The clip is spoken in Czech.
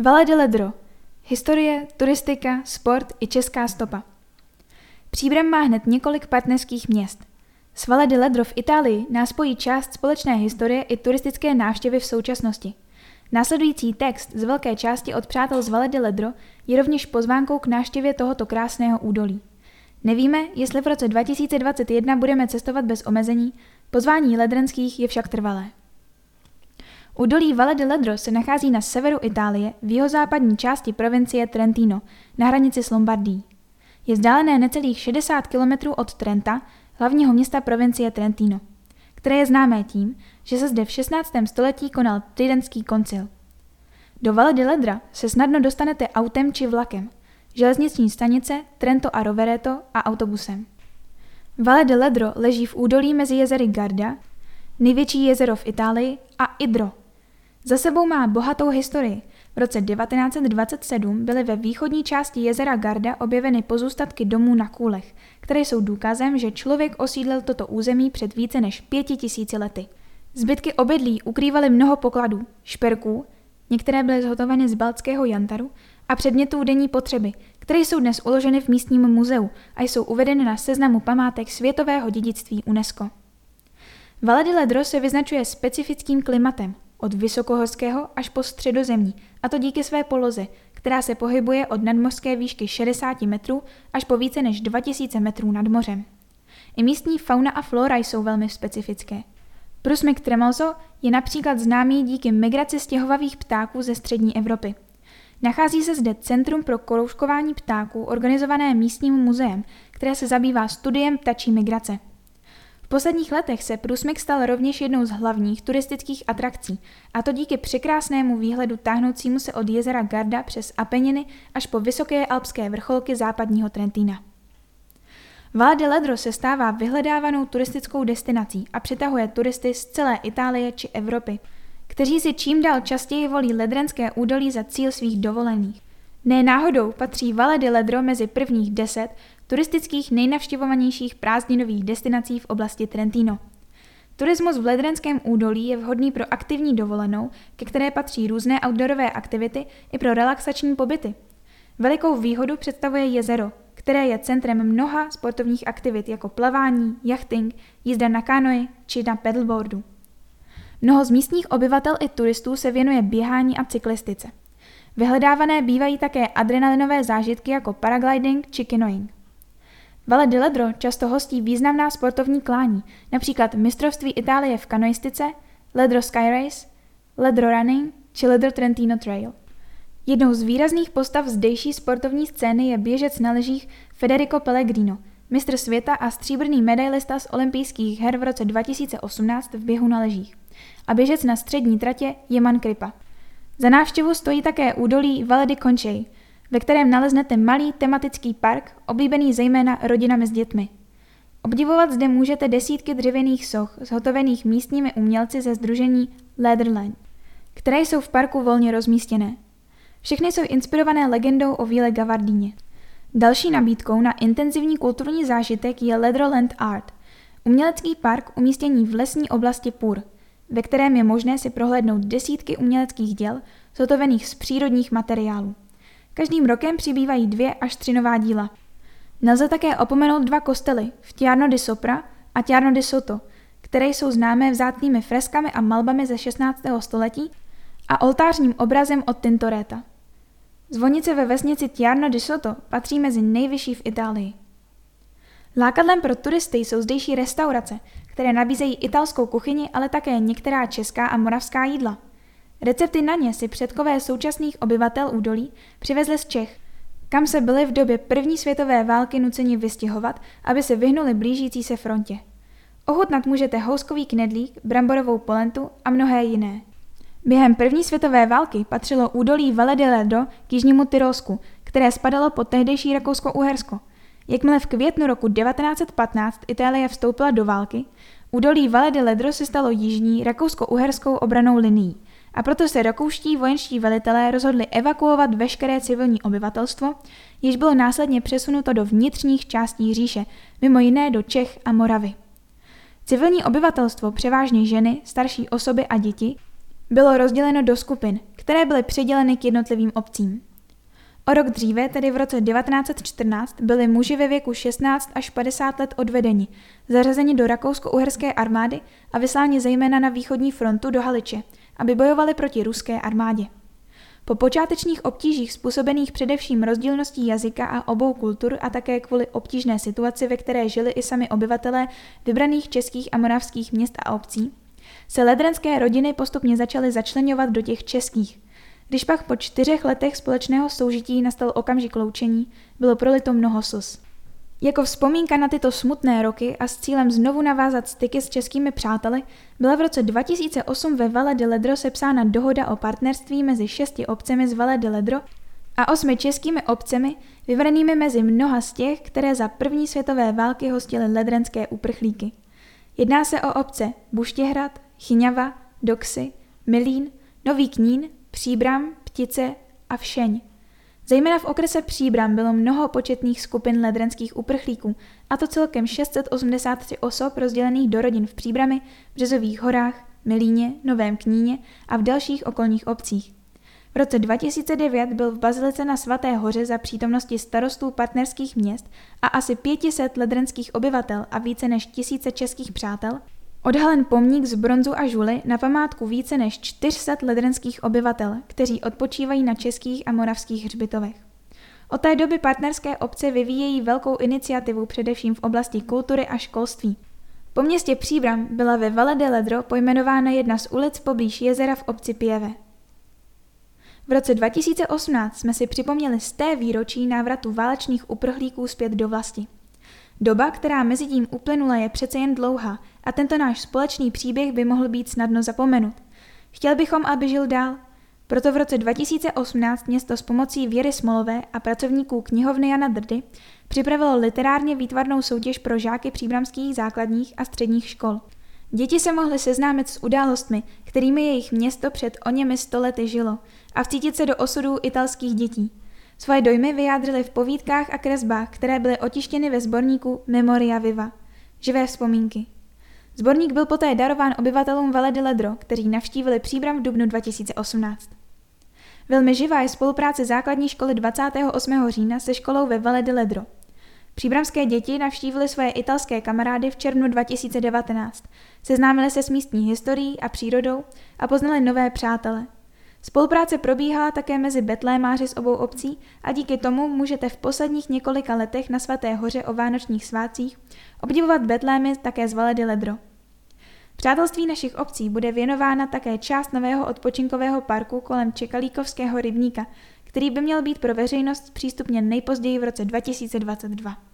Valle de Ledro. Historie, turistika, sport i česká stopa. Příbram má hned několik partnerských měst. S Valle de Ledro v Itálii nás spojí část společné historie i turistické návštěvy v současnosti. Následující text z velké části od přátel z Valle de Ledro je rovněž pozvánkou k návštěvě tohoto krásného údolí. Nevíme, jestli v roce 2021 budeme cestovat bez omezení, pozvání ledrenských je však trvalé. Údolí Valle de Ledro se nachází na severu Itálie v jihozápadní části provincie Trentino, na hranici s Lombardií. Je vzdálené necelých 60 km od Trenta, hlavního města provincie Trentino, které je známé tím, že se zde v 16. století konal Tridentský koncil. Do Valle de Ledra se snadno dostanete autem či vlakem, železniční stanice Trento a Rovereto a autobusem. Valle de Ledro leží v údolí mezi jezery Garda, největší jezero v Itálii, a Idro, za sebou má bohatou historii. V roce 1927 byly ve východní části jezera Garda objeveny pozůstatky domů na kůlech, které jsou důkazem, že člověk osídlil toto území před více než pěti tisíci lety. Zbytky obydlí ukrývaly mnoho pokladů, šperků, některé byly zhotoveny z baltského jantaru a předmětů denní potřeby, které jsou dnes uloženy v místním muzeu a jsou uvedeny na seznamu památek světového dědictví UNESCO. Valle de Ledro se vyznačuje specifickým klimatem, od vysokohorského až po středozemní, a to díky své poloze, která se pohybuje od nadmořské výšky 60 metrů až po více než 2000 metrů nad mořem. I místní fauna a flora jsou velmi specifické. Prusmyk tremoso je například známý díky migraci stěhovavých ptáků ze střední Evropy. Nachází se zde Centrum pro korouškování ptáků organizované místním muzeem, které se zabývá studiem ptačí migrace. V posledních letech se průsmyk stal rovněž jednou z hlavních turistických atrakcí, a to díky překrásnému výhledu táhnoucímu se od jezera Garda přes Apeniny až po vysoké alpské vrcholky západního Trentína. Val de Ledro se stává vyhledávanou turistickou destinací a přitahuje turisty z celé Itálie či Evropy, kteří si čím dál častěji volí ledrenské údolí za cíl svých dovolených. Ne náhodou patří Valle de Ledro mezi prvních deset turistických nejnavštěvovanějších prázdninových destinací v oblasti Trentino. Turismus v Ledrenském údolí je vhodný pro aktivní dovolenou, ke které patří různé outdoorové aktivity i pro relaxační pobyty. Velikou výhodu představuje jezero, které je centrem mnoha sportovních aktivit jako plavání, jachting, jízda na kanoji či na pedalboardu. Mnoho z místních obyvatel i turistů se věnuje běhání a cyklistice. Vyhledávané bývají také adrenalinové zážitky jako paragliding či canoeing. Valle di Ledro často hostí významná sportovní klání, například mistrovství Itálie v kanoistice, Ledro Sky Race, Ledro Running či Ledro Trentino Trail. Jednou z výrazných postav zdejší sportovní scény je běžec na lyžích Federico Pellegrino, mistr světa a stříbrný medailista z olympijských her v roce 2018 v běhu na lyžích. A běžec na střední tratě Jeman Kripa. Za návštěvu stojí také údolí Valle di Conchei, ve kterém naleznete malý tematický park, oblíbený zejména rodinami s dětmi. Obdivovat zde můžete desítky dřevěných soch, zhotovených místními umělci ze združení Leatherland, které jsou v parku volně rozmístěné. Všechny jsou inspirované legendou o Víle Gavardíně. Další nabídkou na intenzivní kulturní zážitek je Leatherland Art, umělecký park umístěný v lesní oblasti Pur, ve kterém je možné si prohlédnout desítky uměleckých děl zhotovených z přírodních materiálů. Každým rokem přibývají dvě až tři nová díla. Nelze také opomenout dva kostely v Tiarno di Sopra a Tiarno di Soto, které jsou známé vzácnými freskami a malbami ze 16. století a oltářním obrazem od Tintoreta. Zvonice ve vesnici Tiarno di Soto patří mezi nejvyšší v Itálii. Lákadlem pro turisty jsou zdejší restaurace, které nabízejí italskou kuchyni, ale také některá česká a moravská jídla – Recepty na ně si předkové současných obyvatel údolí přivezli z Čech, kam se byli v době první světové války nuceni vystěhovat, aby se vyhnuli blížící se frontě. Ochutnat můžete houskový knedlík, bramborovou polentu a mnohé jiné. Během první světové války patřilo údolí Ledro k jižnímu Tyrolsku, které spadalo pod tehdejší Rakousko-Uhersko. Jakmile v květnu roku 1915 Itálie vstoupila do války, údolí Valle de Ledro se stalo jižní rakousko-uherskou obranou linií – a proto se rakouští vojenští velitelé rozhodli evakuovat veškeré civilní obyvatelstvo, jež bylo následně přesunuto do vnitřních částí říše, mimo jiné do Čech a Moravy. Civilní obyvatelstvo, převážně ženy, starší osoby a děti, bylo rozděleno do skupin, které byly přiděleny k jednotlivým obcím. O rok dříve, tedy v roce 1914, byli muži ve věku 16 až 50 let odvedeni, zařazeni do rakousko-uherské armády a vysláni zejména na východní frontu do Haliče, aby bojovali proti ruské armádě. Po počátečních obtížích způsobených především rozdílností jazyka a obou kultur a také kvůli obtížné situaci, ve které žili i sami obyvatelé vybraných českých a moravských měst a obcí, se ledrenské rodiny postupně začaly začlenovat do těch českých. Když pak po čtyřech letech společného soužití nastal okamžik loučení, bylo prolito mnoho sus. Jako vzpomínka na tyto smutné roky a s cílem znovu navázat styky s českými přáteli, byla v roce 2008 ve Valle de Ledro sepsána dohoda o partnerství mezi šesti obcemi z Valle de Ledro a osmi českými obcemi, vyvranými mezi mnoha z těch, které za první světové války hostily ledrenské uprchlíky. Jedná se o obce Buštěhrad, Chyňava, Doxy, Milín, Nový Knín, Příbram, Ptice a Všeň. Zejména v okrese Příbram bylo mnoho početných skupin ledrenských uprchlíků, a to celkem 683 osob rozdělených do rodin v Příbrami, Březových horách, Milíně, Novém Kníně a v dalších okolních obcích. V roce 2009 byl v Bazilice na Svaté hoře za přítomnosti starostů partnerských měst a asi 500 ledrenských obyvatel a více než tisíce českých přátel odhalen pomník z bronzu a žuly na památku více než 400 ledrenských obyvatel, kteří odpočívají na českých a moravských hřbitovech. Od té doby partnerské obce vyvíjejí velkou iniciativu především v oblasti kultury a školství. Po městě Příbram byla ve Valle de Ledro pojmenována jedna z ulic poblíž jezera v obci Pieve. V roce 2018 jsme si připomněli z té výročí návratu válečných uprchlíků zpět do vlasti. Doba, která mezi tím uplynula, je přece jen dlouhá a tento náš společný příběh by mohl být snadno zapomenut. Chtěl bychom, aby žil dál. Proto v roce 2018 město s pomocí Věry Smolové a pracovníků knihovny Jana Drdy připravilo literárně výtvarnou soutěž pro žáky příbramských základních a středních škol. Děti se mohly seznámit s událostmi, kterými jejich město před o němi stolety žilo a vcítit se do osudů italských dětí. Svoje dojmy vyjádřili v povídkách a kresbách, které byly otištěny ve sborníku Memoria Viva. Živé vzpomínky. Zborník byl poté darován obyvatelům Valle de Ledro, kteří navštívili příbram v dubnu 2018. Velmi živá je spolupráce základní školy 28. října se školou ve Valle de Ledro. Příbramské děti navštívily svoje italské kamarády v červnu 2019, seznámili se s místní historií a přírodou a poznali nové přátele – Spolupráce probíhala také mezi betlémáři z obou obcí a díky tomu můžete v posledních několika letech na Svaté hoře o vánočních svátcích obdivovat betlémy také z Valedy Ledro. Přátelství našich obcí bude věnována také část nového odpočinkového parku kolem Čekalíkovského rybníka, který by měl být pro veřejnost přístupně nejpozději v roce 2022.